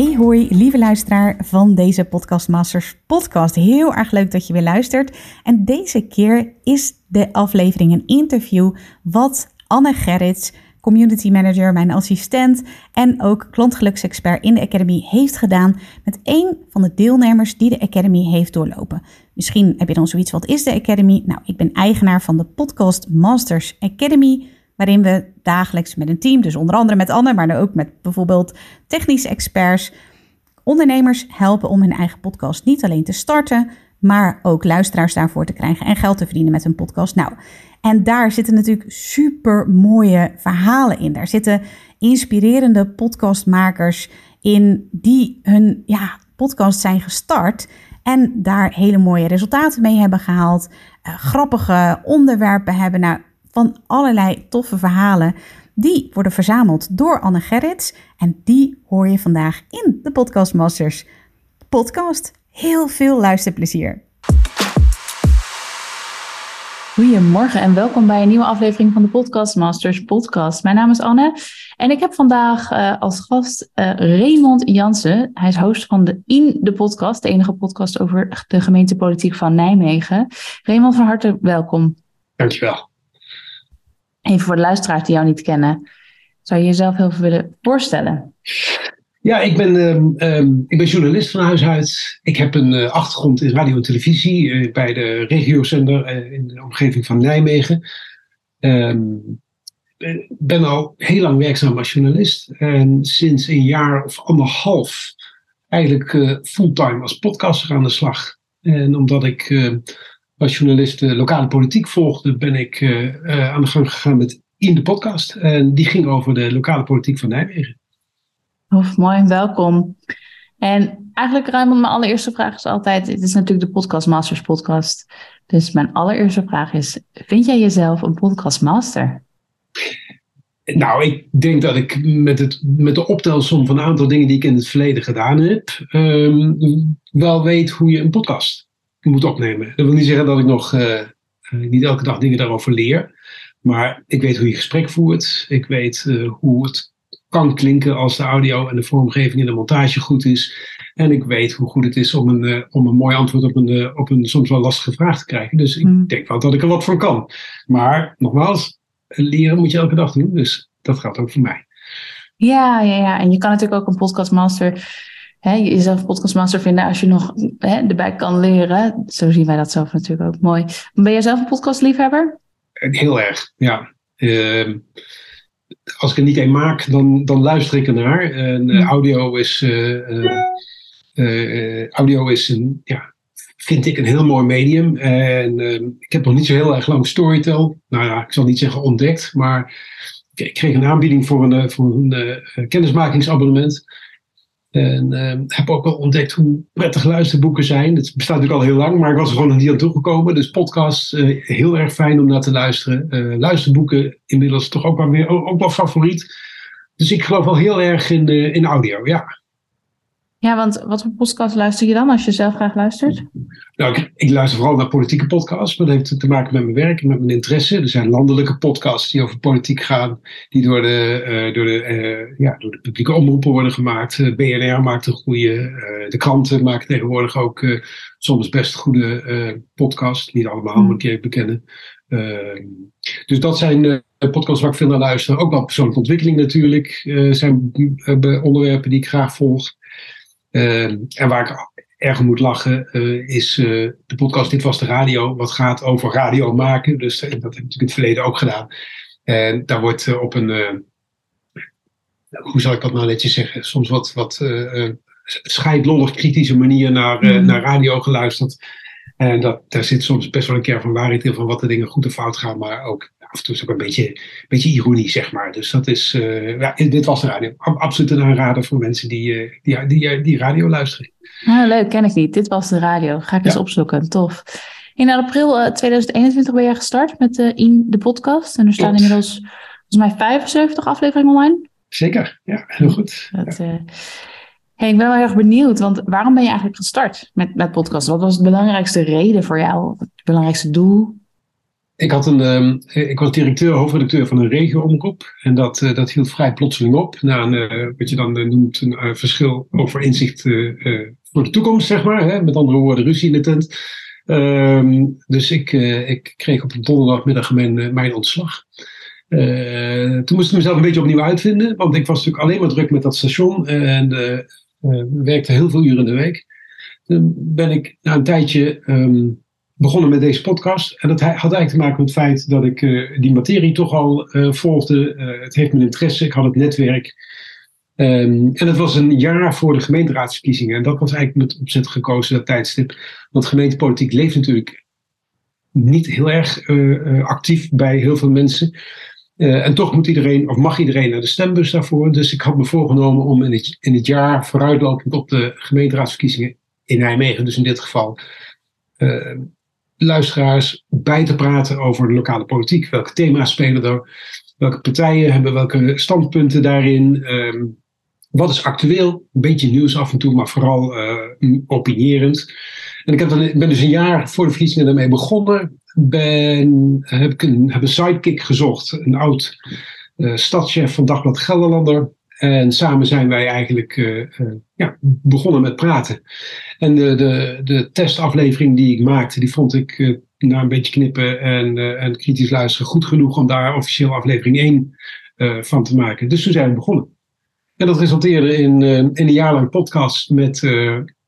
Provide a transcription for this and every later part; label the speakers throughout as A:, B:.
A: Hey hoi, lieve luisteraar van deze Podcast Masters podcast. Heel erg leuk dat je weer luistert. En deze keer is de aflevering een interview wat Anne Gerrits community manager, mijn assistent en ook klantgeluksexpert in de Academy heeft gedaan met één van de deelnemers die de Academy heeft doorlopen. Misschien heb je dan zoiets, wat is de Academy? Nou, ik ben eigenaar van de Podcast Masters Academy, waarin we dagelijks met een team, dus onder andere met Anne, maar ook met bijvoorbeeld technische experts, ondernemers helpen om hun eigen podcast niet alleen te starten, maar ook luisteraars daarvoor te krijgen en geld te verdienen met hun podcast. Nou, en daar zitten natuurlijk super mooie verhalen in. Daar zitten inspirerende podcastmakers in die hun ja, podcast zijn gestart en daar hele mooie resultaten mee hebben gehaald. Uh, grappige onderwerpen hebben. Nou, van allerlei toffe verhalen. Die worden verzameld door Anne Gerrits. En die hoor je vandaag in de Podcast Masters podcast. Heel veel luisterplezier. Goedemorgen en welkom bij een nieuwe aflevering van de Podcast Masters podcast. Mijn naam is Anne en ik heb vandaag uh, als gast uh, Raymond Jansen. Hij is host van de In de Podcast, de enige podcast over de gemeentepolitiek van Nijmegen. Raymond, van harte welkom.
B: Dankjewel.
A: Even voor de luisteraars die jou niet kennen, zou je jezelf heel veel willen voorstellen?
B: Ja, ik ben, uh, um, ik ben journalist van huis uit. Ik heb een uh, achtergrond in radio en televisie uh, bij de regiozender uh, in de omgeving van Nijmegen. Um, ben al heel lang werkzaam als journalist. En sinds een jaar of anderhalf eigenlijk fulltime als podcaster aan de slag. En omdat ik als journalist de lokale politiek volgde, ben ik aan de gang gegaan met In de Podcast. En die ging over de lokale politiek van Nijmegen.
A: Of mooi, welkom. En eigenlijk, Raymond, mijn allereerste vraag is altijd: het is natuurlijk de Podcast Masters podcast. Dus mijn allereerste vraag is: vind jij jezelf een podcastmaster?
B: Nou, ik denk dat ik met, het, met de optelsom van een aantal dingen die ik in het verleden gedaan heb, um, wel weet hoe je een podcast moet opnemen. Dat wil niet zeggen dat ik nog uh, niet elke dag dingen daarover leer. Maar ik weet hoe je gesprek voert. Ik weet uh, hoe het kan klinken als de audio en de vormgeving en de montage goed is. En ik weet hoe goed het is om een, uh, om een mooi antwoord op een, op een soms wel lastige vraag te krijgen. Dus ik mm. denk wel dat ik er wat van kan. Maar nogmaals, leren moet je elke dag doen. Dus dat geldt ook voor mij.
A: Ja, ja, ja. En je kan natuurlijk ook een podcastmaster, hè, jezelf podcastmaster vinden als je nog hè, erbij kan leren. Zo zien wij dat zelf natuurlijk ook mooi. Ben jij zelf een podcastliefhebber?
B: Heel erg, ja. Uh, als ik er niet een maak, dan, dan luister ik ernaar. En uh, audio is, uh, uh, audio is een, ja, vind ik een heel mooi medium. En ik heb nog niet zo heel erg lang Storytel, nou ja, ik zal niet zeggen ontdekt, maar ik kreeg een aanbieding voor een, voor een kennismakingsabonnement. En uh, heb ook wel ontdekt hoe prettig luisterboeken zijn. Het bestaat natuurlijk al heel lang, maar ik was er gewoon nog niet aan toegekomen. Dus podcasts, uh, heel erg fijn om naar te luisteren. Uh, luisterboeken, inmiddels toch ook wel, weer, ook wel favoriet. Dus ik geloof wel heel erg in, in audio, ja.
A: Ja, want wat voor podcast luister je dan als je zelf graag luistert?
B: Nou, ik, ik, luister vooral naar politieke podcasts, maar dat heeft te maken met mijn werk en met mijn interesse. Er zijn landelijke podcasts die over politiek gaan, die door de, uh, door de, uh, ja, door de publieke omroepen worden gemaakt. Uh, BNR maakt een goede, de kranten maken tegenwoordig ook soms best goede podcasts. Niet allemaal, hmm. moet ik bekennen. Ehm, dus dat zijn podcasts waar ik veel naar luister. Ook wel persoonlijke ontwikkeling natuurlijk. zijn onderwerpen die ik graag volg. Ehm, en waar ik erg moet lachen uh, is uh, de podcast Dit Was de Radio, wat gaat over radio maken. Dus dat heb ik natuurlijk in het verleden ook gedaan. En daar wordt op een, hoe zal ik dat nou netjes zeggen, soms wat, wat scheidlollig kritische manier naar, mm. naar radio geluisterd. En dat, daar zit soms best wel een keer van waarheid in van wat de dingen goed of fout gaan, maar ook af en toe is ook een beetje, beetje ironie, zeg maar. Dus dat is, ja, dit was de radio. Absoluut een aanrader voor mensen die, die, die, die radio luisteren.
A: Nou, leuk, ken ik niet. Dit was de radio. Ga ik eens opzoeken. Tof. In april 2021 ben jij gestart met In de podcast. En er staan inmiddels volgens mij 75 afleveringen online.
B: Zeker, ja, heel goed. Dat, ja.
A: Hey, ik ben wel heel erg benieuwd, want waarom ben je eigenlijk gestart met, met podcast? Wat was de belangrijkste reden voor jou? Het belangrijkste doel?
B: Ik, had een, uh, ik was directeur, hoofdredacteur van een regio-omroep. En dat, uh, dat hield vrij plotseling op. Na een, uh, wat je dan noemt een verschil over inzicht voor de toekomst, zeg maar. Hè? Met andere woorden, ruzie in de tent. Ehm, dus ik, ik kreeg op een donderdagmiddag mijn, mijn ontslag. toen moest ik mezelf een beetje opnieuw uitvinden. Want ik was natuurlijk alleen maar druk met dat station. En werkte heel veel uren in de week. Toen ben ik na een tijdje ehm, begonnen met deze podcast. En dat had eigenlijk te maken met het feit dat ik uh, die materie toch al uh, volgde. het heeft mijn interesse, ik had het netwerk. Um, en het was een jaar voor de gemeenteraadsverkiezingen. En dat was eigenlijk met opzet gekozen, dat tijdstip. Want gemeentepolitiek leeft natuurlijk niet heel erg actief bij heel veel mensen. En toch moet iedereen, of mag iedereen naar de stembus daarvoor. Dus ik had me voorgenomen om in het, in het jaar vooruitlopend op de gemeenteraadsverkiezingen in Nijmegen, dus in dit geval, luisteraars bij te praten over de lokale politiek. Welke thema's spelen er? Welke partijen hebben welke standpunten daarin? Uh, wat is actueel? Een beetje nieuws af en toe, maar vooral uh, opinierend. En ik heb dan, ben dus een jaar voor de verkiezingen daarmee begonnen ben, heb ik een, heb een sidekick gezocht, een oud uh, stadschef van Dagblad Gelderlander. En samen zijn wij eigenlijk uh, uh, ja, begonnen met praten. En de, de, de testaflevering die ik maakte, die vond ik na een beetje knippen en, en kritisch luisteren goed genoeg om daar officieel aflevering 1 van te maken. Dus toen zijn we begonnen. En dat resulteerde in, in een jaar lang podcast met,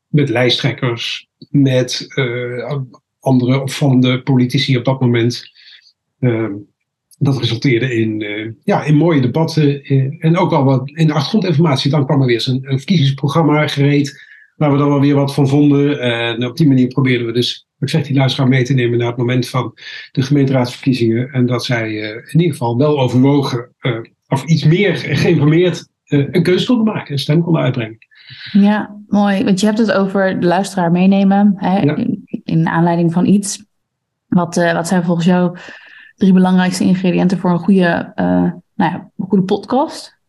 B: met lijsttrekkers, met andere opvallende politici op dat moment. Dat resulteerde in, uh, ja, in mooie debatten uh, en ook al wat in de achtergrondinformatie. Dan kwam er weer een, een verkiezingsprogramma gereed, waar we dan wel weer wat van vonden. En op die manier probeerden we dus, ik zeg die luisteraar mee te nemen naar het moment van de gemeenteraadsverkiezingen. En dat zij in ieder geval wel overwogen, of iets meer geïnformeerd, een keuze konden maken, een stem konden uitbrengen.
A: Ja, mooi. Want je hebt het over de luisteraar meenemen. Hè? Ja in aanleiding van iets. Wat, uh, wat zijn volgens jou drie belangrijkste ingrediënten voor een goede, uh, nou ja, een goede podcast?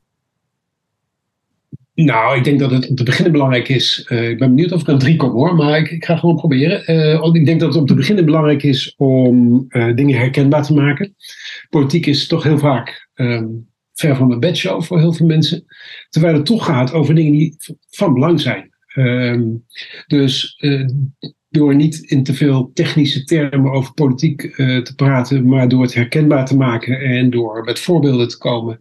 B: Nou, ik denk dat het om te beginnen belangrijk is. Uh, ik ben benieuwd of ik aan drie kom hoor, maar ik, ik ga gewoon proberen. ik denk dat het om te beginnen belangrijk is om dingen herkenbaar te maken. Politiek is toch heel vaak um, ver van mijn bedshow voor heel veel mensen. Terwijl het toch gaat over dingen die van belang zijn. Um, dus door niet in te veel technische termen over politiek uh, te praten, maar door het herkenbaar te maken en door met voorbeelden te komen,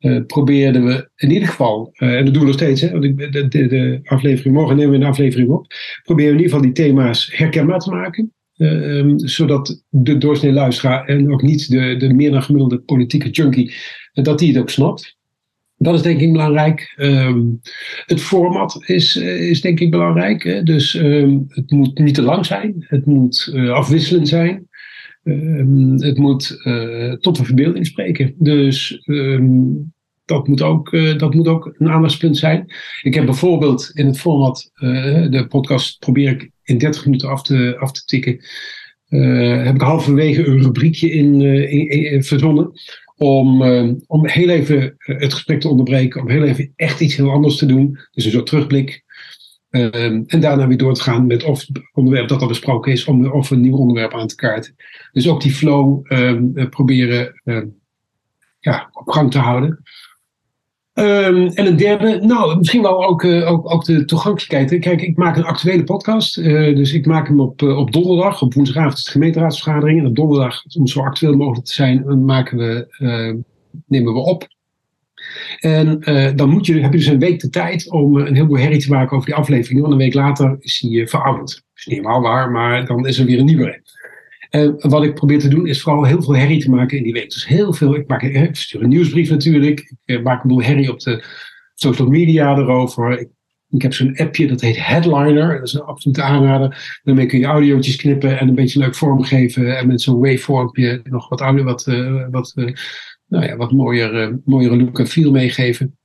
B: uh, probeerden we in ieder geval, uh, en dat doen we nog steeds, hè, want de, de, de, aflevering, morgen nemen we een aflevering op, proberen we in ieder geval die thema's herkenbaar te maken. Um, zodat de doorsnee luisteraar en ook niet de, de meer dan gemiddelde politieke junkie, dat die het ook snapt. Dat is denk ik belangrijk. Um, het format is, eh, is denk ik belangrijk. Dus um, het moet niet te lang zijn. Het moet uh, afwisselend zijn. Um, het moet uh, tot de verbeelding spreken. Dus dat, moet ook, dat moet ook een aandachtspunt zijn. Ik heb bijvoorbeeld in het format, de podcast probeer ik in 30 minuten af te, af te tikken. heb ik halverwege een rubriekje in, in, in verzonnen om, uh, om heel even eh, het gesprek te onderbreken, om heel even echt iets heel anders te doen. Dus een soort terugblik. Uh, en daarna weer door te gaan met of het onderwerp dat al besproken is, of een nieuw onderwerp aan te kaarten. Dus ook die flow uh, proberen ehm, ja, op gang te houden. Um, en een derde, nou, misschien wel ook, uh, ook, ook de toegankelijkheid. Kijk, ik maak een actuele podcast. Uh, dus ik maak hem op, uh, op donderdag. Op woensdagavond is de gemeenteraadsvergadering. En op donderdag, om zo actueel mogelijk te zijn, maken we, nemen we op. En dan moet je, heb je dus een week de tijd om een heleboel herrie te maken over die aflevering. Want een week later is die verouderd. Dat is niet helemaal waar, maar dan is er weer een nieuwe. En wat ik probeer te doen is vooral heel veel herrie te maken in die week. Dus heel veel, ik, maak, stuur een nieuwsbrief natuurlijk. Ik eh, maak een boel herrie op de social media erover. Ik Ik heb zo'n appje, dat heet Headliner. Dat is een absolute aanrader. Daarmee kun je audiootjes knippen en een beetje leuk vormgeven. En met zo'n waveformpje nog wat, audio, wat, uh, wat, nou ja, wat mooier, uh, mooiere look en feel meegeven.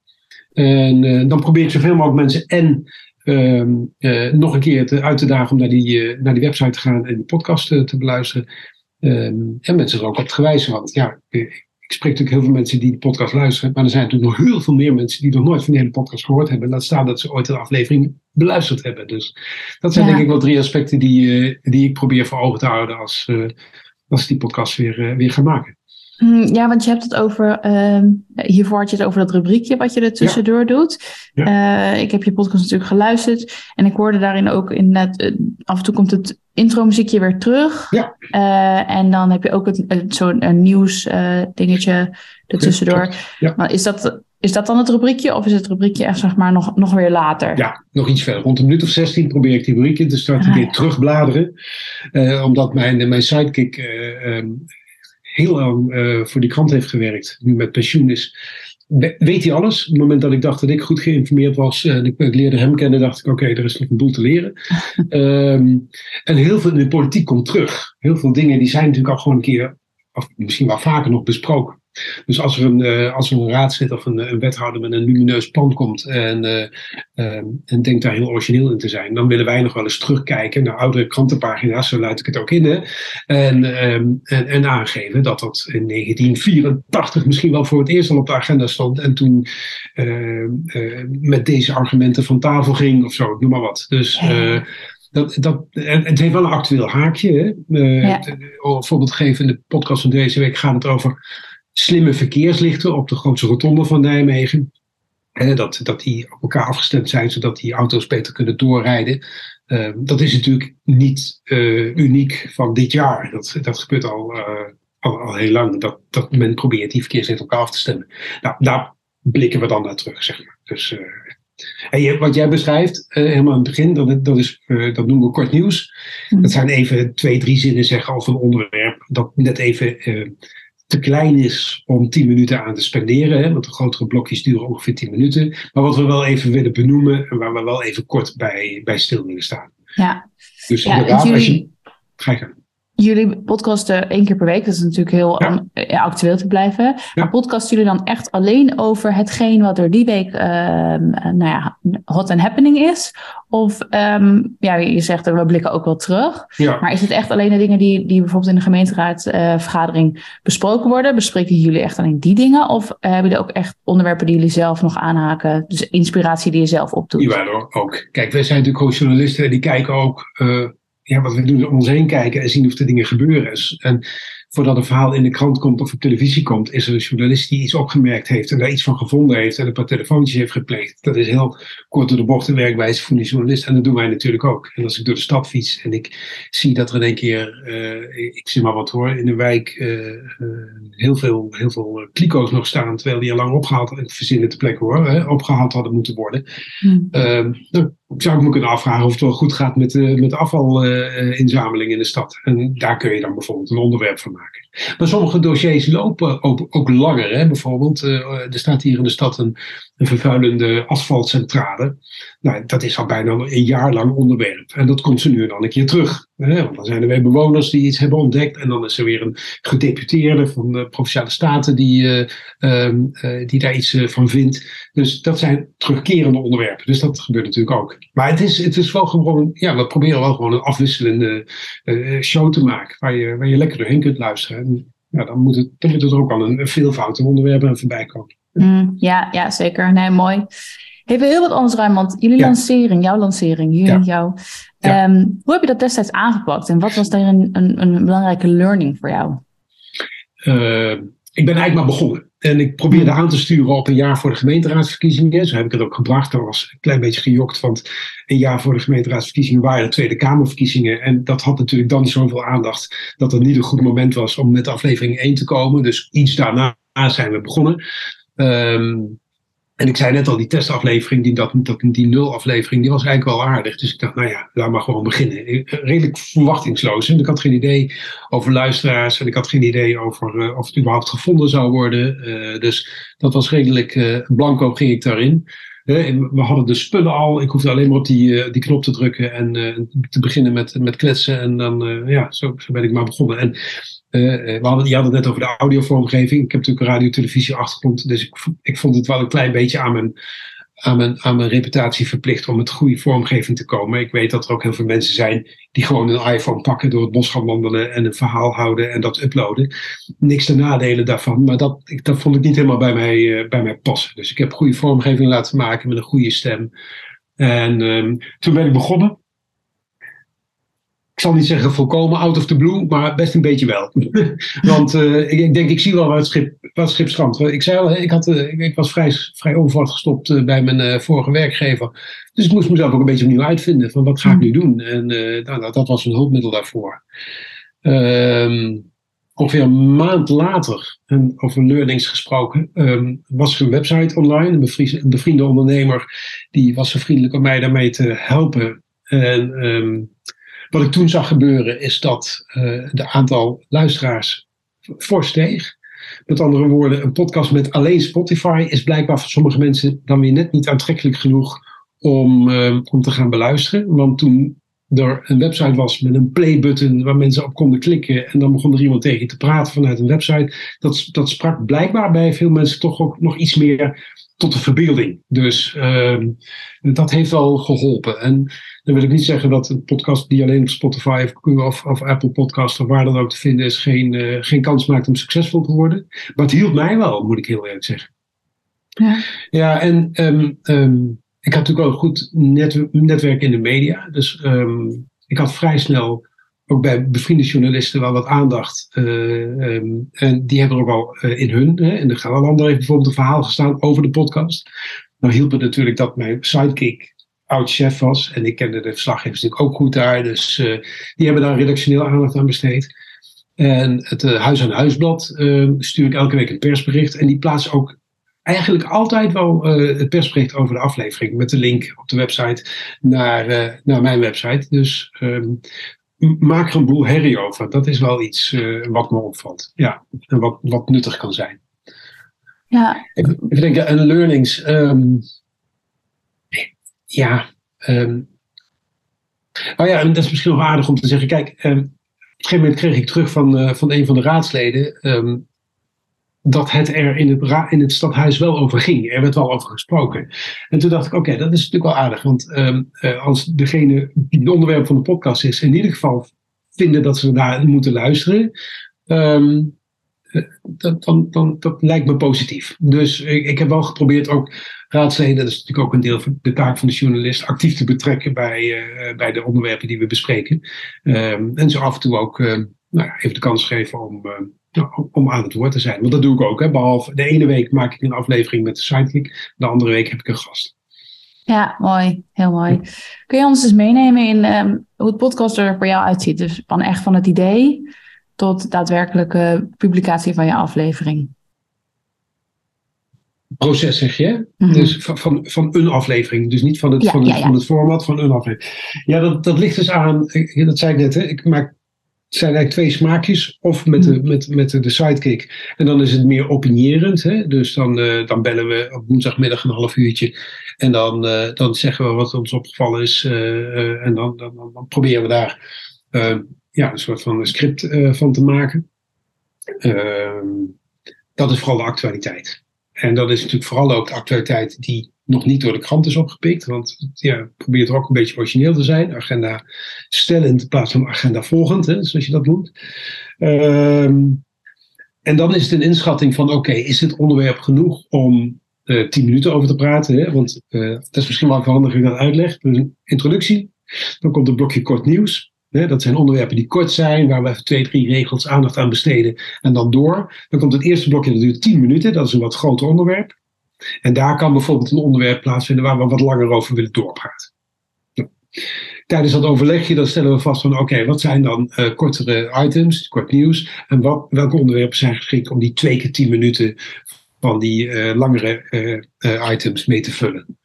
B: En dan probeer ik zoveel mogelijk mensen en ehm, nog een keer te, uit te dagen om naar die, naar die website te gaan en die podcast te beluisteren. Um, en mensen er ook op te wijzen. Want ja, ik spreek natuurlijk heel veel mensen die de podcast luisteren, maar er zijn natuurlijk nog heel veel meer mensen die nog nooit van de hele podcast gehoord hebben. Laat staan dat ze ooit een aflevering beluisterd hebben. Dus dat zijn denk ik wel drie aspecten die, die ik probeer voor ogen te houden als, als die podcast weer, weer ga maken.
C: Mm, ja, want je hebt het over, uh, hiervoor had je het over dat rubriekje wat je er tussendoor ja. doet. Ja. Uh, ik heb je podcast natuurlijk geluisterd en ik hoorde daarin ook inderdaad, uh, af en toe komt het intro muziekje weer terug.
B: Ja.
C: Uh, en dan heb je ook zo'n nieuws dingetje ertussendoor. Ja. Maar is dat, is dat dan het rubriekje of is het rubriekje echt zeg maar nog, nog weer later?
B: Ja, nog iets verder. Rond een minuut of 16 probeer ik die rubriekje te starten, ah, weer terugbladeren. omdat mijn, mijn sidekick um, heel lang uh, voor die krant heeft gewerkt, nu met pensioen is. Weet hij alles? Op het moment dat ik dacht dat ik goed geïnformeerd was en ik, ik leerde hem kennen, dacht ik: oké, okay, er is nog een boel te leren. um, en heel veel in de politiek komt terug. Heel veel dingen die zijn natuurlijk al gewoon een keer, of misschien wel vaker nog besproken. Dus als er een, uh, als er een raadslid of een, een, wethouder met een lumineus plan komt en, uh, en denkt daar heel origineel in te zijn, dan willen wij nog wel eens terugkijken naar oudere krantenpagina's, zo luid ik het ook in, hè, en, ehm, en, en, aangeven dat dat in 1984 misschien wel voor het eerst al op de agenda stond en toen ehm, met deze argumenten van tafel ging of zo, noem maar wat. Dus. Dat, dat, het heeft wel een actueel haakje. Hè? Ja. Een voorbeeld geven in de podcast van deze week gaat het over slimme verkeerslichten op de grootste rotonde van Nijmegen. dat, dat die op elkaar afgestemd zijn, zodat die auto's beter kunnen doorrijden. Uh, dat is natuurlijk niet uh, uniek van dit jaar. Dat, dat gebeurt al, uh, al, al, heel lang. Dat, dat men probeert die verkeerslichten op elkaar af te stemmen. Nou, daar blikken we dan naar terug, zeg maar. Dus, en je, wat jij beschrijft, helemaal aan het begin, dat, dat, is, dat noemen we kort nieuws. Mm. Dat zijn even twee, drie zinnen zeggen over een onderwerp. Dat net even te klein is om 10 minuten aan te spenderen. Hè, want de grotere blokjes duren ongeveer 10 minuten. Maar wat we wel even willen benoemen en waar we wel even kort bij, bij stil willen staan.
C: Ja.
B: Dus ja, inderdaad, jullie, als je. Ga je
C: Jullie podcasten één keer per week, dat is natuurlijk heel ja. um, actueel te blijven. Ja. Maar podcasten jullie dan echt alleen over hetgeen wat er die week uh, nou ja, hot and happening is? Of um, ja, je zegt we blikken ook wel terug.
B: Ja.
C: Maar is het echt alleen de dingen die, die bijvoorbeeld in de gemeenteraadsvergadering uh, besproken worden? Bespreken jullie echt alleen die dingen? Of uh, hebben jullie ook echt onderwerpen die jullie zelf nog aanhaken? Dus inspiratie die je zelf opdoet?
B: Ja, ook. Kijk, wij zijn natuurlijk ook journalisten en die kijken ook ja, wat we doen om ons heen kijken en zien of er dingen gebeuren. En voordat een verhaal in de krant komt of op televisie komt, is er een journalist die iets opgemerkt heeft en daar iets van gevonden heeft en een paar telefoontjes heeft gepleegd. Dat is heel kort door de bocht de werkwijze van die journalist. En dat doen wij natuurlijk ook. En als ik door de stad fiets en ik zie dat er in één keer, uh, ik zie maar wat hoor, in een wijk uh, uh, heel veel, heel veel kliko's nog staan, terwijl die al lang opgehaald, ik verzin het de plek hoor, hè, opgehaald hadden moeten worden. Dan zou ik me kunnen afvragen of het wel goed gaat met, de, met de afvalinzameling in de stad. En daar kun je dan bijvoorbeeld een onderwerp van maken. Maar sommige dossiers lopen ook, langer. Hè? Bijvoorbeeld, uh, er staat hier in de stad een vervuilende asfaltcentrale. Nou, dat is al bijna een jaar lang onderwerp. En dat komt ze nu dan een keer terug. Want dan zijn er weer bewoners die iets hebben ontdekt. En dan is er weer een gedeputeerde van de Provinciale Staten die, uh, uh, die daar iets van vindt. Dus dat zijn terugkerende onderwerpen. Dus dat gebeurt natuurlijk ook. Maar het is, het is wel gewoon, ja, we proberen wel gewoon een afwisselende show te maken. Waar je, waar je lekker doorheen kunt luisteren. En, ja, dan moet, het, dan moet er ook al een, een veelvoud onderwerpen voorbij komen.
C: Mm, ja, ja, zeker. Nee, mooi. Even heel wat anders, Want Jullie ja. lancering, jouw lancering, jullie, ja. jou. Ja. Um, hoe heb je dat destijds aangepakt en wat was daar een, een, een belangrijke learning voor jou?
B: Uh, ik ben eigenlijk maar begonnen. En ik probeerde aan te sturen op een jaar voor de gemeenteraadsverkiezingen. Zo heb ik het ook gebracht. Dat was een klein beetje gejokt, want een jaar voor de gemeenteraadsverkiezingen waren de Tweede Kamerverkiezingen. En dat had natuurlijk dan niet zoveel aandacht dat het niet een goed moment was om met aflevering 1 te komen. Dus iets daarna zijn we begonnen. Um, en ik zei net al, die testaflevering, die, dat, dat, die nulaflevering, die was eigenlijk wel aardig. Dus ik dacht, nou ja, laat maar gewoon beginnen. Redelijk verwachtingsloos. En ik had geen idee over luisteraars en ik had geen idee over uh, of het überhaupt gevonden zou worden. Uh, dus dat was redelijk blanco ging ik daarin. We hadden de spullen al. Ik hoefde alleen maar op die, die knop te drukken en te beginnen met, met kletsen. En dan, ja, zo, ben ik maar begonnen. En we hadden, je had het net over de audiovormgeving. Ik heb natuurlijk een radio-televisie achtergrond. Dus ik, ik vond het wel een klein beetje aan mijn aan mijn, aan reputatie verplicht om met goede vormgeving te komen. Ik weet dat er ook heel veel mensen zijn die gewoon een iPhone pakken, door het bos gaan wandelen en een verhaal houden en dat uploaden. Niks te nadelen daarvan, maar dat, ik, dat vond ik niet helemaal bij mij, uh, bij mij passen. Dus ik heb goede vormgeving laten maken met een goede stem. En um, toen ben ik begonnen ik zal niet zeggen volkomen out of the blue, maar best een beetje wel. Want uh, ik, denk, ik zie wel waar het schip, waar het schip. Ik zei al, ik, had, uh, ik was vrij, vrij onverwacht gestopt uh, bij mijn vorige werkgever. Dus ik moest mezelf ook een beetje opnieuw uitvinden van wat ga ik nu doen. En nou, dat was een hulpmiddel daarvoor. Ehm, ongeveer een maand later, en over learnings gesproken, um, was er een website online. Een bevriende, ondernemer, die was zo vriendelijk om mij daarmee te helpen. En... Um, wat ik toen zag gebeuren is dat uh, de aantal luisteraars fors. Met andere woorden, een podcast met alleen Spotify is blijkbaar voor sommige mensen dan weer net niet aantrekkelijk genoeg om, uh, om te gaan beluisteren. Want toen er een website was met een playbutton waar mensen op konden klikken en dan begon er iemand tegen te praten vanuit een website, dat, dat sprak blijkbaar bij veel mensen toch ook nog iets meer tot de verbeelding. Dus uh, dat heeft wel geholpen. En dan wil ik niet zeggen dat een podcast die alleen op Spotify of, of Apple Podcast of waar dan ook te vinden is, geen, uh, geen kans maakt om succesvol te worden. Maar het hielp mij wel, moet ik heel eerlijk zeggen. Ja, ja en um, um, ik had natuurlijk wel een goed net, netwerk in de media. Dus um, ik had vrij snel ook bij bevriende journalisten wel wat aandacht. Uh, um, en die hebben er ook al uh, in hun. Hè, in de Galalander heeft bijvoorbeeld een verhaal gestaan over de podcast. Nou hielp het natuurlijk dat mijn sidekick oud-chef was. En ik kende de verslaggevers natuurlijk ook goed daar. Dus uh, die hebben daar redactioneel aandacht aan besteed. En het Huis aan Huisblad ehm, stuur ik elke week een persbericht. En die plaats ook eigenlijk altijd wel het persbericht over de aflevering. Met de link op de website naar, naar mijn website. Dus um, maak er een boel herrie over. Dat is wel iets uh, wat me opvalt. Ja, en wat, wat nuttig kan zijn. Ja. Even denken aan learnings. Um, ja. Um, oh ja, en dat is misschien nog aardig om te zeggen. Kijk, op een gegeven moment kreeg ik terug van, van een van de raadsleden dat het er in het, in het stadhuis wel over ging. Er werd wel over gesproken. En toen dacht ik, oké, dat is natuurlijk wel aardig. Want um, uh, als degene die het onderwerp van de podcast is, in ieder geval vinden dat ze daar moeten luisteren. Um, dat, dan, dat lijkt me positief. Dus ik, heb wel geprobeerd ook raadsleden, dat is natuurlijk ook een deel van de taak van de journalist, actief te betrekken bij, uh, bij de onderwerpen die we bespreken. Um, en zo af en toe ook nou, even de kans geven om om aan het woord te zijn. Want dat doe ik ook. Hè. Behalve de ene week maak ik een aflevering met de sidekick. De andere week heb ik een gast.
C: Ja, mooi. Heel mooi. Kun je ons eens meenemen in um, hoe het podcast er voor jou uitziet? Dus van echt van het idee tot daadwerkelijke publicatie van je aflevering.
B: Proces zeg je? Mm -hmm. Dus van, van, van, een aflevering. Dus niet van het, ja, van, het, ja, ja. van het format, van een aflevering. Ja, dat, dat ligt dus aan, dat zei ik net, hè, ik maak het zijn eigenlijk twee smaakjes. Of met de, hmm. met, met de sidekick. En dan is het meer opinierend. Hè? Dus dan, uh, dan bellen we op woensdagmiddag een half uurtje. En dan, uh, dan zeggen we wat ons opgevallen is. Uh, en dan, dan, dan, proberen we daar ja, een soort van script van te maken. Ehm, dat is vooral de actualiteit. En dat is natuurlijk vooral ook de actualiteit die nog niet door de krant is opgepikt. Want ja, probeert er ook een beetje origineel te zijn. Agenda stellend in plaats van agenda volgend, hè, zoals je dat noemt. Um, en dan is het een inschatting van: oké, is dit onderwerp genoeg om uh, tien minuten over te praten? Hè? Want uh, dat is misschien wel handig ik dat uitleg. Dus een introductie. Dan komt een blokje kort nieuws. Dat zijn onderwerpen die kort zijn, waar we even twee, drie regels aandacht aan besteden. En dan door. Dan komt het eerste blokje, dat duurt tien minuten. Dat is een wat groter onderwerp. En daar kan bijvoorbeeld een onderwerp plaatsvinden waar we wat langer over willen doorpraten. Tijdens dat overlegje dan stellen we vast van oké, wat zijn dan uh, kortere items, kort nieuws en wat, welke onderwerpen zijn geschikt om die twee keer tien minuten van die uh, langere uh, items mee te vullen.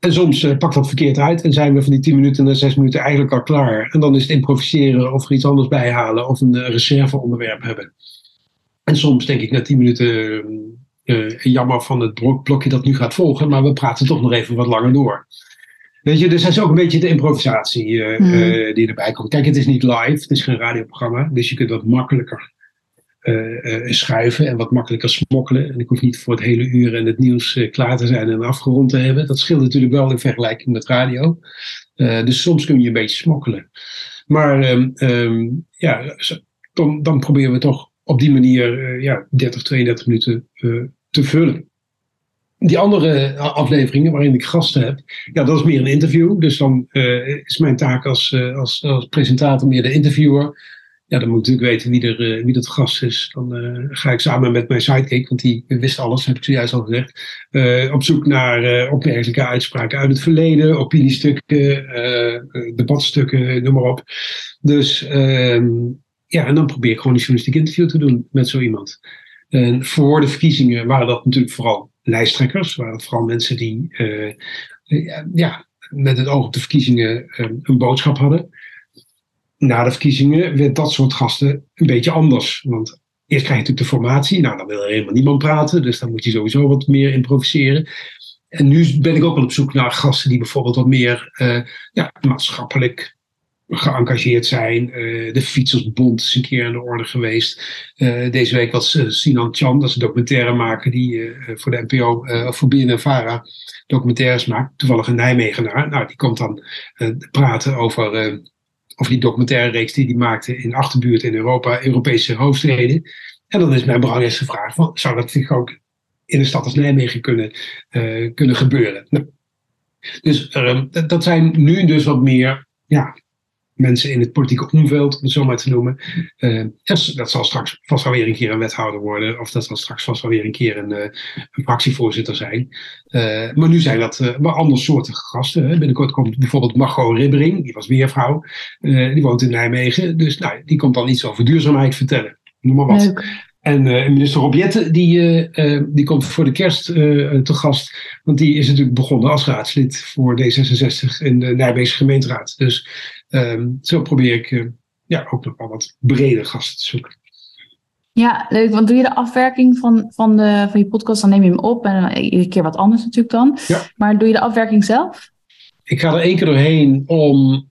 B: En soms pakt dat verkeerd uit en zijn we van die tien minuten naar zes minuten eigenlijk al klaar. En dan is het improviseren of er iets anders bijhalen of een reserveonderwerp hebben. En soms denk ik na tien minuten jammer van het blokje dat nu gaat volgen, maar we praten toch nog even wat langer door. Weet je, dus dat is ook een beetje de improvisatie mm. die erbij komt. Kijk, het is niet live, het is geen radioprogramma, dus je kunt wat makkelijker uh, schuiven en wat makkelijker smokkelen. En ik hoef niet voor het hele uur en het nieuws klaar te zijn en afgerond te hebben. Dat scheelt natuurlijk wel in vergelijking met radio. dus soms kun je een beetje smokkelen. Maar um, ja, dan, dan proberen we toch op die manier ja, 30, 32 minuten te vullen. Die andere afleveringen waarin ik gasten heb, ja, dat is meer een interview. Dus dan is mijn taak als, als, als presentator meer de interviewer ja, dan moet ik natuurlijk weten wie, er, uh, wie dat gast is. Dan uh, ga ik samen met mijn sidekick, want die wist alles, heb ik zojuist al gezegd, uh, op zoek naar opmerkelijke uitspraken uit het verleden, opiniestukken, debatstukken, noem maar op. Dus ehm, ja, en dan probeer ik gewoon een journalistiek interview te doen met zo iemand. En voor de verkiezingen waren dat natuurlijk vooral lijsttrekkers, waren dat vooral mensen die ja, met het oog op de verkiezingen een boodschap hadden na de verkiezingen werd dat soort gasten een beetje anders. Want eerst krijg je natuurlijk de formatie. Nou, dan wil er helemaal niemand praten. Dus dan moet je sowieso wat meer improviseren. En nu ben ik ook wel op zoek naar gasten die bijvoorbeeld wat meer uh, ja, maatschappelijk geëngageerd zijn. Uh, de Fietsersbond is een keer aan de orde geweest. Uh, deze week was Sinan Chan, dat is een documentairemaker die voor de NPO, of voor BNNVARA documentaires maakt. Toevallig een Nijmegenaar. Nou, die komt dan praten over of die documentaire reeks die hij maakte in achterbuurt in Europa, Europese hoofdsteden. En dan is mijn belangrijkste vraag: van, zou dat zich ook in een stad als Nijmegen kunnen, uh, kunnen gebeuren? Nou, dus uh, dat zijn nu dus wat meer ja, mensen in het politieke omveld, om het zo maar te noemen. Uh, dat zal straks vast wel weer een keer een wethouder worden, of dat zal straks vast wel weer een keer een, uh, een fractievoorzitter zijn. Uh, maar nu zijn dat wel andersoortige gasten. Hè. Binnenkort komt bijvoorbeeld Margot Ribbering, die was weervrouw, die woont in Nijmegen. Dus nou, die komt dan iets over duurzaamheid vertellen. Noem maar wat. Leuk. En uh, minister Robjette, die, uh, die komt voor de kerst te gast. Want die is natuurlijk begonnen als raadslid voor D66 in de Nijmeegse gemeenteraad. Dus um, zo probeer ik ja, ook nog wel wat breder gasten te zoeken.
C: Ja, leuk. Want doe je de afwerking van, van, de, van je podcast, dan neem je hem op. En iedere keer wat anders natuurlijk dan. Ja. Maar doe je de afwerking zelf?
B: Ik ga er één keer doorheen om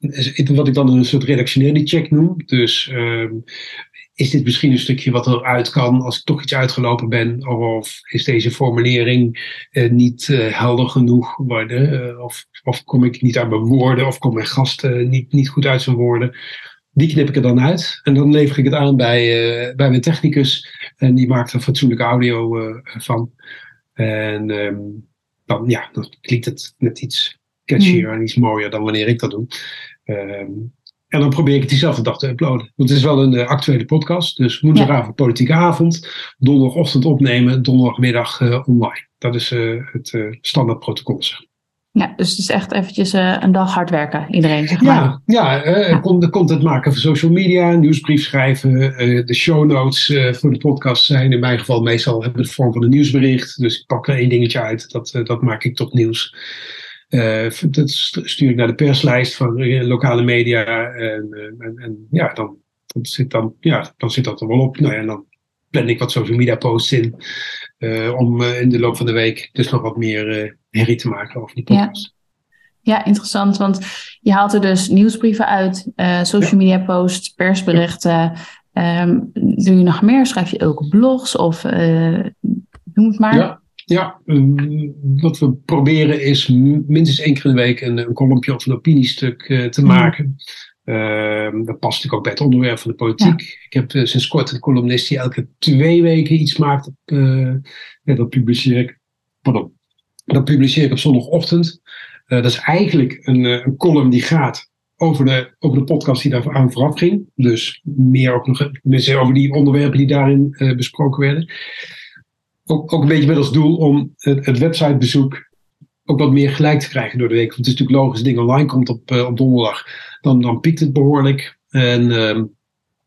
B: wat ik dan een soort redactionele check noem. Dus um, is dit misschien een stukje wat eruit kan als ik toch iets uitgelopen ben? Of is deze formulering uh, niet uh, helder genoeg worden? Uh, of, of kom ik niet uit mijn woorden? Of komt mijn gast niet, niet goed uit zijn woorden? Die knip ik er dan uit. En dan lever ik het aan bij, bij mijn technicus. En die maakt er fatsoenlijke audio van. En um, dan, ja, dan klinkt het net iets catchier mm. en iets mooier dan wanneer ik dat doe. Um, en dan probeer ik het diezelfde dag te uploaden. Want het is wel een uh, actuele podcast. Dus woensdagavond ja. politieke avond. Donderdagochtend opnemen. Donderdagmiddag uh, online. Dat is uh, het standaard protocol.
C: Ja, dus het is echt eventjes een dag hard werken, iedereen. Zeg maar.
B: Ja, ja, ja. content maken voor social media, nieuwsbrief schrijven. de show notes voor de podcast zijn in mijn geval meestal hebben de vorm van een nieuwsbericht. Dus ik pak er één dingetje uit, dat, dat maak ik tot nieuws. Uh, dat stuur ik naar de perslijst van lokale media. En, eh, en, en ja, dan, dan, zit dan, ja, dan zit dat er wel op. Nou ja, en dan plan ik wat social media posts in. Uh, om in de loop van de week dus nog wat meer herrie te maken over die podcast.
C: Ja. ja. interessant. Want je haalt er dus nieuwsbrieven uit, social media posts, persberichten. Um, doe je nog meer? Schrijf je ook blogs of noem het maar?
B: Ja. Ehm, wat we proberen is minstens één keer in de week een, een kolompje of een opiniestuk uh, te mhm. maken. Uh, dat past natuurlijk ook bij het onderwerp van de politiek. Ik heb uh, sinds kort een columnist die elke twee weken iets maakt. Op, uh, dat, publiceer ik, pardon, dat publiceer ik op zondagochtend. dat is eigenlijk een, een column die gaat over de, over de podcast die daar aan vooraf ging. Dus meer ook nog over die onderwerpen die daarin besproken werden ook, ook een beetje met als doel om het, het websitebezoek ook wat meer gelijk te krijgen door de week. Want het is natuurlijk logisch, ding online komt op, uh, op donderdag. Dan, dan piekt het behoorlijk. En, uh,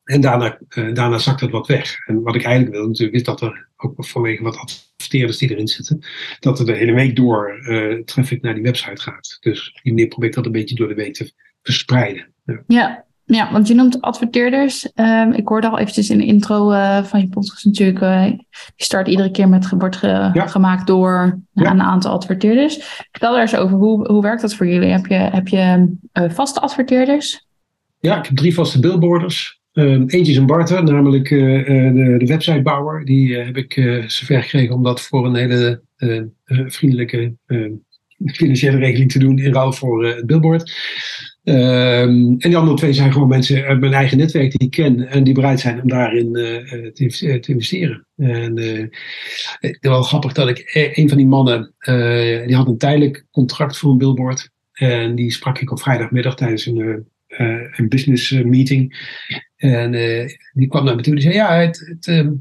B: en daarna, uh, daarna zakt het wat weg. En wat ik eigenlijk wil natuurlijk is dat er ook vanwege wat adverteerders die erin zitten, dat er de hele week door traffic naar die website gaat. Dus die manier probeer dat een beetje door de week te verspreiden.
C: Ja. ja. Ja, want je noemt adverteerders. Um, ik hoorde al eventjes in de intro uh, van je podcast natuurlijk. Uh, die start iedere keer met wordt ge ja. gemaakt door ja. een aantal adverteerders. Vertel daar eens over. Hoe, hoe werkt dat voor jullie? Heb je, heb je uh, vaste adverteerders?
B: Ja, ik heb drie vaste billboarders. Um, eentje is een Barter, namelijk de, de, websitebouwer. Die heb ik zover gekregen om dat voor een hele vriendelijke financiële regeling te doen in ruil voor het billboard. Um, en die andere twee zijn gewoon mensen uit mijn eigen netwerk die ik ken en die bereid zijn om daarin uh, te, te, investeren. En uh, het is wel grappig dat ik een van die mannen, uh, die had een tijdelijk contract voor een billboard. En die sprak ik op vrijdagmiddag tijdens een, een business meeting. En die kwam naar me toe en zei: Ja, het, het ehm,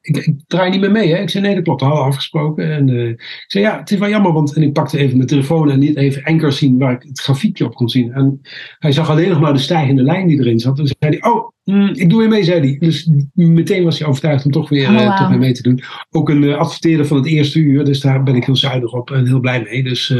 B: ik, ik, draai niet meer mee. Hè? Ik zei, nee, dat klopt, dat hadden we afgesproken. En uh, ik zei, ja, het is wel jammer, want en ik pakte even mijn telefoon en niet even enker zien waar ik het grafiekje op kon zien. En hij zag alleen nog maar de stijgende lijn die erin zat. En zei hij, oh, mm, ik doe weer mee, zei hij. Dus meteen was hij overtuigd om toch weer, oh, wow. toch weer mee te doen. Ook een uh, adverteerder van het eerste uur, dus daar ben ik heel zuinig op en heel blij mee. Dus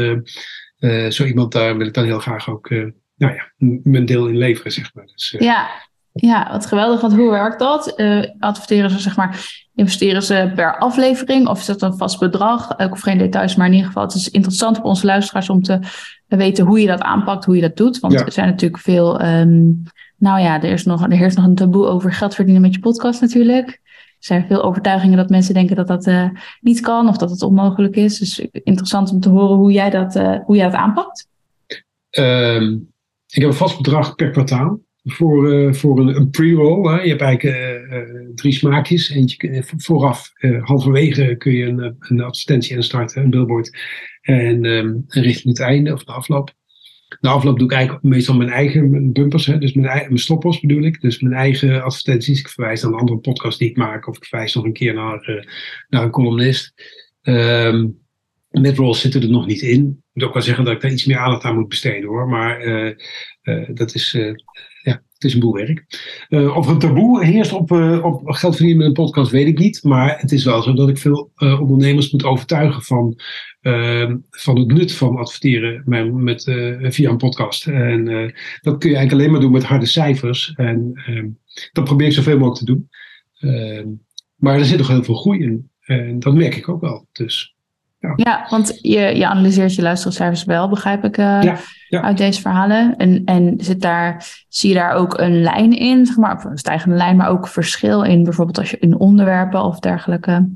B: zo iemand, daar wil ik dan heel graag ook, nou ja, mijn deel in leveren, zeg maar. Dus,
C: ja, ja, wat geweldig. Want hoe werkt dat? Uh, adverteren ze, zeg maar, investeren ze per aflevering? Of is dat een vast bedrag? Ik hoef geen details, maar in ieder geval, het is interessant voor onze luisteraars om te weten hoe je dat aanpakt, hoe je dat doet. Want er zijn natuurlijk veel, um, nou ja, er, is nog, er heerst nog een taboe over geld verdienen met je podcast natuurlijk. Er zijn veel overtuigingen dat mensen denken dat dat uh, niet kan of dat het onmogelijk is. Dus interessant om te horen hoe jij dat, uh, hoe jij dat aanpakt.
B: Um, ik heb een vast bedrag per kwartaal voor, uh, voor een, een pre-roll. Je hebt eigenlijk uh, uh, drie smaakjes. Eentje vooraf, halverwege kun je een, een advertentie instarten, een billboard. En, um, richting het einde of de afloop. De afloop doe ik eigenlijk meestal mijn eigen bumpers, hè, dus mijn, eigen, stoppers bedoel ik. Dus mijn eigen advertenties. Ik verwijs naar een andere podcast die ik maak, of ik verwijs nog een keer naar, naar een columnist. Um, Midrolls zitten er nog niet in. Ik moet ook wel zeggen dat ik daar iets meer aandacht aan moet besteden hoor. Maar dat is, ja, het is een boel werk. of een taboe heerst op, op geld verdienen met een podcast, weet ik niet. Maar het is wel zo dat ik veel ondernemers moet overtuigen van, van het nut van adverteren met, met via een podcast. En dat kun je eigenlijk alleen maar doen met harde cijfers. En ehm, dat probeer ik zoveel mogelijk te doen. Ehm, maar er zit nog heel veel groei in. En dat merk ik ook wel. Dus.
C: Ja. ja, want je, je analyseert je luistercijfers wel, begrijp ik, uh, ja, ja. uit deze verhalen. En, en zit daar, zie je daar ook een lijn in, zeg maar, of een stijgende lijn, maar ook verschil in, bijvoorbeeld als je in onderwerpen of dergelijke.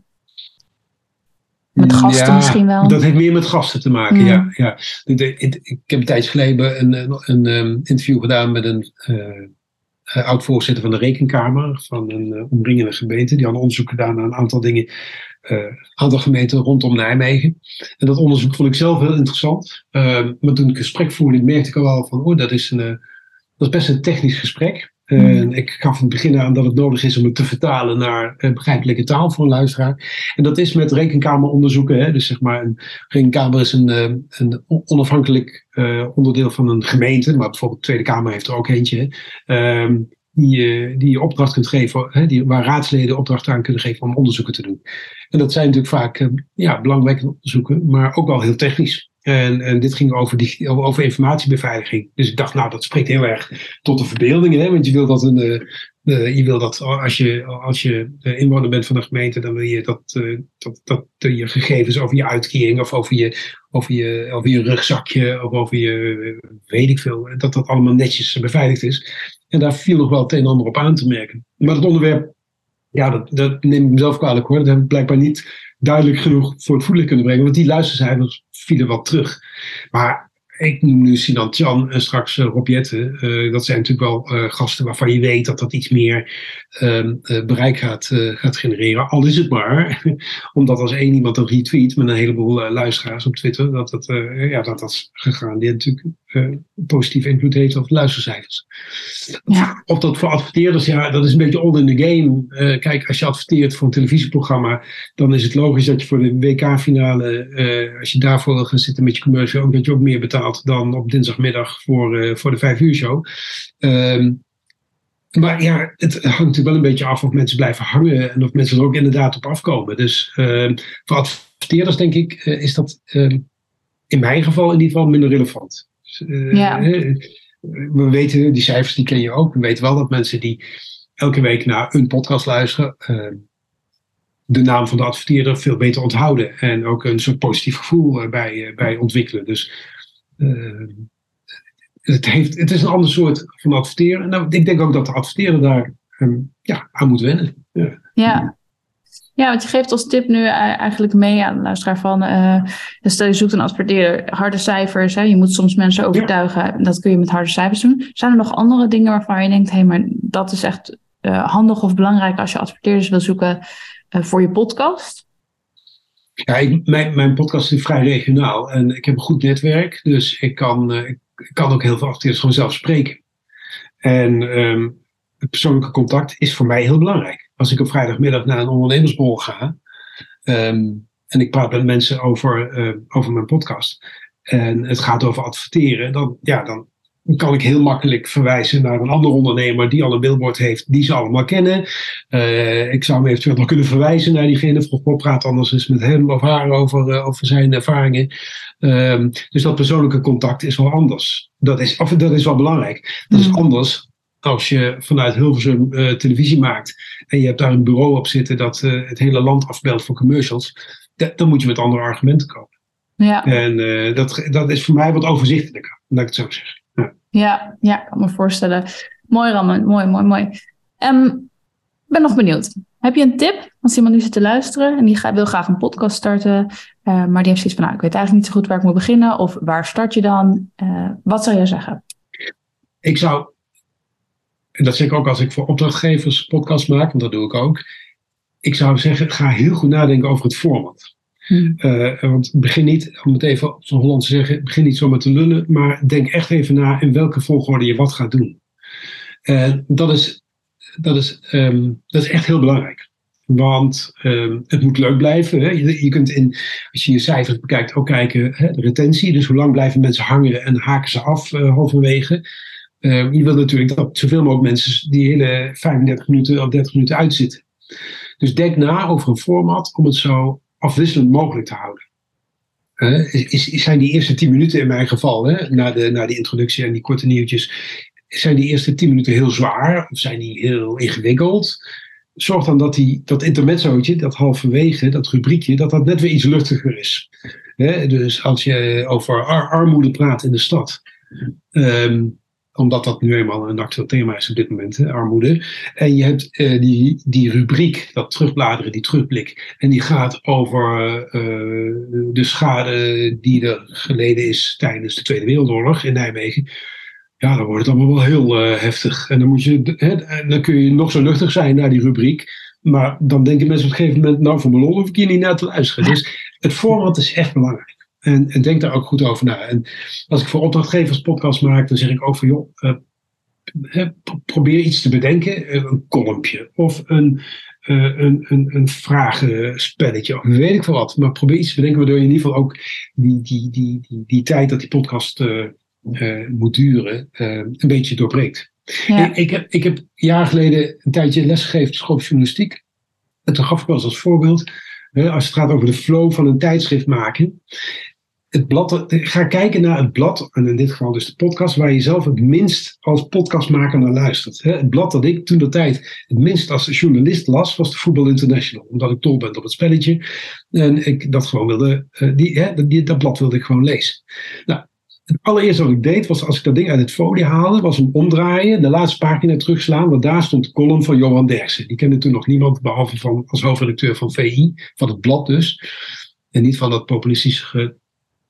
C: Met gasten misschien wel.
B: Dat heeft meer met gasten te maken, mm. ja. ja. Ik heb een tijd geleden een, een, een, een interview gedaan met een uh, oud-voorzitter van de Rekenkamer van een uh, omringende gemeente. Die had onderzoek gedaan naar een aantal dingen uh, aantal gemeenten rondom Nijmegen. En dat onderzoek vond ik zelf heel interessant. Uh, maar toen ik gesprek voerde, merkte ik al wel van, oh, dat is, een, uh, dat is best een technisch gesprek. Mm. ik gaf in het begin aan dat het nodig is om het te vertalen naar begrijpelijke taal voor een luisteraar. En dat is met rekenkameronderzoeken. Hè? Dus zeg maar, een rekenkamer is een, een onafhankelijk onderdeel van een gemeente. Maar bijvoorbeeld de Tweede Kamer heeft er ook eentje. Ehm, die, je, die opdracht kunt geven, hè, die, waar raadsleden opdracht aan kunnen geven om onderzoeken te doen. En dat zijn natuurlijk vaak uh, ja, belangrijke onderzoeken, maar ook wel heel technisch. En, en dit ging over, die, over informatiebeveiliging. Dus ik dacht, nou, dat spreekt heel erg tot de verbeelding. Hè? Want je wil dat, een, uh, je wil dat als je, als je inwoner bent van een gemeente, dan wil je dat, uh, dat, dat je gegevens over je uitkering of over je, over, je, over je rugzakje of over je, weet ik veel, dat dat allemaal netjes beveiligd is. En daar viel nog wel het een en ander op aan te merken. Maar het onderwerp, ja, dat, dat neem ik mezelf kwalijk hoor. Dat heb ik blijkbaar niet duidelijk genoeg voor het voetlicht kunnen brengen. Want die luistercijfers vielen wat terug. Maar ik noem nu Sinan Chan en straks uh, Rob Jette. Uh, dat zijn natuurlijk wel gasten waarvan je weet dat dat iets meer ehm, bereik gaat, gaat genereren. Al is het maar, omdat als één iemand een retweet met een heleboel luisteraars op Twitter, dat dat, ja, dat, dat is. Die natuurlijk positief invloed heeft op luistercijfers. Ja. Of dat voor adverteerders, ja, dat is een beetje all in the game. kijk, als je adverteert voor een televisieprogramma, dan is het logisch dat je voor de WK-finale, als je daarvoor wil gaan zitten met je commercial, ook dat je ook meer betaalt dan op dinsdagmiddag voor, uh, voor de vijf uur show. Um, maar ja, het hangt natuurlijk wel een beetje af of mensen blijven hangen en of mensen er ook inderdaad op afkomen. Dus uh, voor adverteerders denk ik is dat uh, in mijn geval in ieder geval minder relevant. Dus,
C: ja.
B: we weten, die cijfers die ken je ook. We weten wel dat mensen die elke week naar een podcast luisteren, uh, de naam van de adverteerder veel beter onthouden. En ook een soort positief gevoel bij, bij ontwikkelen. Dus het, heeft, het is een ander soort van adverteren. En nou, ik denk ook dat de adverteerder daar um, ja, aan moet wennen.
C: Ja. ja. Ja, want je geeft als tip nu eigenlijk mee aan de luisteraar van, uh, stel je zoekt een adverteerder, harde cijfers, hè, je moet soms mensen overtuigen, dat kun je met harde cijfers doen. Zijn er nog andere dingen waarvan je denkt, hé, hey, maar dat is echt uh, handig of belangrijk als je adverteerders wil zoeken uh, voor je podcast?
B: Ja, ik, mijn, mijn podcast is vrij regionaal en ik heb een goed netwerk, dus ik kan, ik kan ook heel veel adverteerders gewoon zelf spreken. En um, het persoonlijke contact is voor mij heel belangrijk. Als ik op vrijdagmiddag naar een ondernemersbol ga um, en ik praat met mensen over, uh, over mijn podcast en het gaat over adverteren, dan, ja, dan kan ik heel makkelijk verwijzen naar een andere ondernemer die al een billboard heeft, die ze allemaal kennen. Uh, ik zou hem eventueel nog kunnen verwijzen naar diegene. Vroeg praat anders eens met hem of haar over, uh, over zijn ervaringen. Um, dus dat persoonlijke contact is wel anders. Dat is, of, dat is wel belangrijk. Dat is mm. anders als je vanuit Hilversum uh, televisie maakt en je hebt daar een bureau op zitten dat uh, het hele land afbelt voor commercials, dan moet je met andere argumenten komen. Ja. En uh, dat, dat is voor mij wat overzichtelijker, laat ik het zo zeggen.
C: Ja, ja, ja ik kan me voorstellen. Mooi Ramon, mooi, mooi, mooi. Um, ik ben nog benieuwd. Heb je een tip als iemand nu zit te luisteren en die wil graag een podcast starten, maar die heeft zoiets van, nou, ik weet eigenlijk niet zo goed waar ik moet beginnen of waar start je dan? wat zou je zeggen?
B: Ik zou en dat zeg ik ook als ik voor opdrachtgevers podcast maak, want dat doe ik ook. Ik zou zeggen, ga heel goed nadenken over het format. Hmm. Uh, want begin niet, om het even op zo'n Holland te zeggen, begin niet zomaar te lullen, maar denk echt even na in welke volgorde je wat gaat doen. Uh, dat, is, dat, is, um, dat is echt heel belangrijk. Want um, het moet leuk blijven. Hè? Je, je, kunt in, als je je cijfers bekijkt, ook kijken, hè, de retentie. Dus hoe lang blijven mensen hangen en haken ze af uh, halverwege. Uh, je wil natuurlijk dat zoveel mogelijk mensen die hele 35 minuten of 30 minuten uitzitten. Dus denk na over een format om het zo afwisselend mogelijk te houden. Is, is, zijn die eerste 10 minuten in mijn geval, hè, na, de, na die introductie en die korte nieuwtjes, zijn die eerste 10 minuten heel zwaar of zijn die heel ingewikkeld? Zorg dan dat die, dat intermezzootje, dat halverwege, dat rubriekje, dat dat net weer iets luchtiger is. dus als je over armoede praat in de stad, um, omdat dat nu eenmaal een actueel thema is op dit moment, hè, armoede. En je hebt uh, die, die rubriek, dat terugbladeren, die terugblik. En die gaat over uh, de schade die er geleden is tijdens de Tweede Wereldoorlog in Nijmegen. Ja, dan wordt het allemaal wel heel uh, heftig. En dan, moet je, hè, dan kun je nog zo luchtig zijn naar die rubriek. Maar dan denken mensen op een gegeven moment, nou van mijn lol hoef ik hier niet naar te luisteren. Dus het format is echt belangrijk. En, en, denk daar ook goed over na. En als ik voor opdrachtgevers podcast maak, dan zeg ik ook van joh, uh, probeer iets te bedenken. Eh, een kolompje of een, uh, een, een, een vragenspelletje of weet ik veel wat. Maar probeer iets te bedenken waardoor je in ieder geval ook die, die, die, die, die tijd dat die podcast moet duren een beetje doorbreekt. Ja. Ik, ik, heb, ik heb jaren geleden een tijdje lesgegeven op journalistiek. En toen gaf ik wel eens als voorbeeld, als het gaat over de flow van een tijdschrift maken het ga kijken naar het blad, en in dit geval dus de podcast, waar je zelf het minst als podcastmaker naar luistert. Het blad dat ik toen de tijd het minst als journalist las, was de Voetbal International. Omdat ik dol ben op het spelletje. En ik dat gewoon wilde, eh, die, die, dat blad wilde ik gewoon lezen. Nou, het allereerste wat ik deed, was als ik dat ding uit het folie haalde, was hem omdraaien, de laatste pagina terugslaan, want daar stond de column van Johan Derksen. Die kende toen nog niemand, behalve van, als hoofdredacteur van VI, van het blad dus. En niet van dat populistische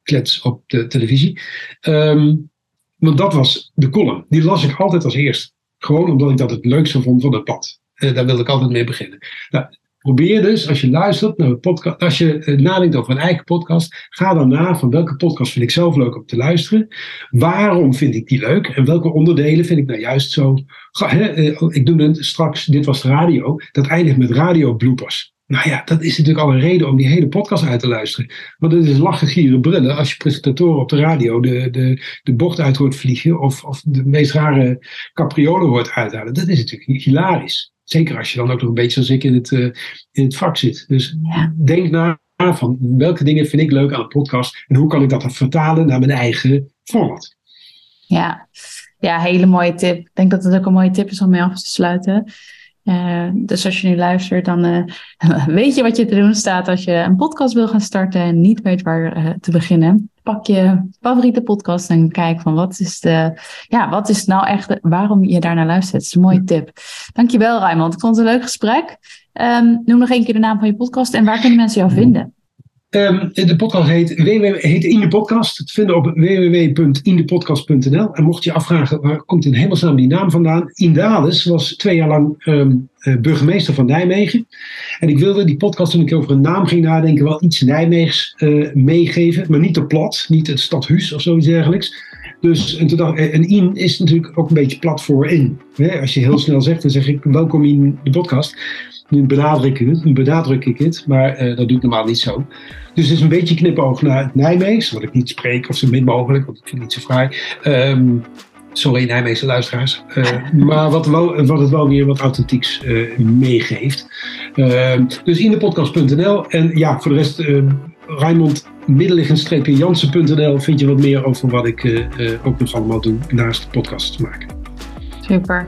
B: klets op de televisie. Um, want dat was de column. Die las ik altijd als eerste. Gewoon omdat ik dat het leukste vond van het pad. Uh, daar wilde ik altijd mee beginnen. Nou, probeer dus, als je luistert naar een podcast, als je uh, nadenkt over een eigen podcast, ga dan na van welke podcast vind ik zelf leuk om te luisteren. Waarom vind ik die leuk? En welke onderdelen vind ik nou juist zo. Hè, uh, ik doe het straks, dit was de radio. Dat eindigt met radio bloopers. Nou ja, dat is natuurlijk al een reden om die hele podcast uit te luisteren. Want het is lachen, gieren, brullen als je presentatoren op de radio de, de, de bocht uit hoort vliegen of, of de meest rare capriolen hoort uithalen. Dat is natuurlijk hilarisch. Zeker als je dan ook nog een beetje zoals ik in het, uh, in het vak zit. Dus denk na van welke dingen vind ik leuk aan een podcast en hoe kan ik dat dan vertalen naar mijn eigen format.
C: Ja, Ja, hele mooie tip. Ik denk dat het ook een mooie tip is om mee af te sluiten. Uh, dus als je nu luistert, dan uh, weet je wat je te doen staat als je een podcast wil gaan starten en niet weet waar uh, te beginnen. Pak je favoriete podcast en kijk van wat is de, ja, wat is nou echt, waarom je daarnaar luistert. Dat is een mooie tip. Dankjewel Raymond. Ik vond het een leuk gesprek. Um, noem nog één keer de naam van je podcast en waar kunnen mensen jou vinden?
B: Um, de podcast heet, heet In de Podcast. Te vinden op www.indepodcast.nl. En mocht je afvragen, waar komt in hemelsnaam die naam vandaan? Indales was twee jaar lang um, burgemeester van Nijmegen. En ik wilde die podcast, toen ik over een naam ging nadenken, wel iets Nijmeegs uh, meegeven. Maar niet te plat, niet het stadhuis of zoiets dergelijks. Dus, en toen dacht en in is natuurlijk ook een beetje plat voor in. Als je heel snel zegt, dan zeg ik welkom in de podcast. Nu benadruk ik het, benadruk ik het maar uh, dat doe ik normaal niet zo. Dus het is een beetje knipoog naar het Nijmeegs, wat ik niet spreek of zo min mogelijk, want ik vind het niet zo fraai. Um, sorry Nijmeegse luisteraars. Uh, maar wat, wel, wat het wel weer wat authentieks uh, meegeeft. Uh, dus indepodcast.nl en ja, voor de rest Raymond middelliggend-jansen.nl vind je wat meer over wat ik ook nog allemaal doe naast de podcast te maken.
C: Super.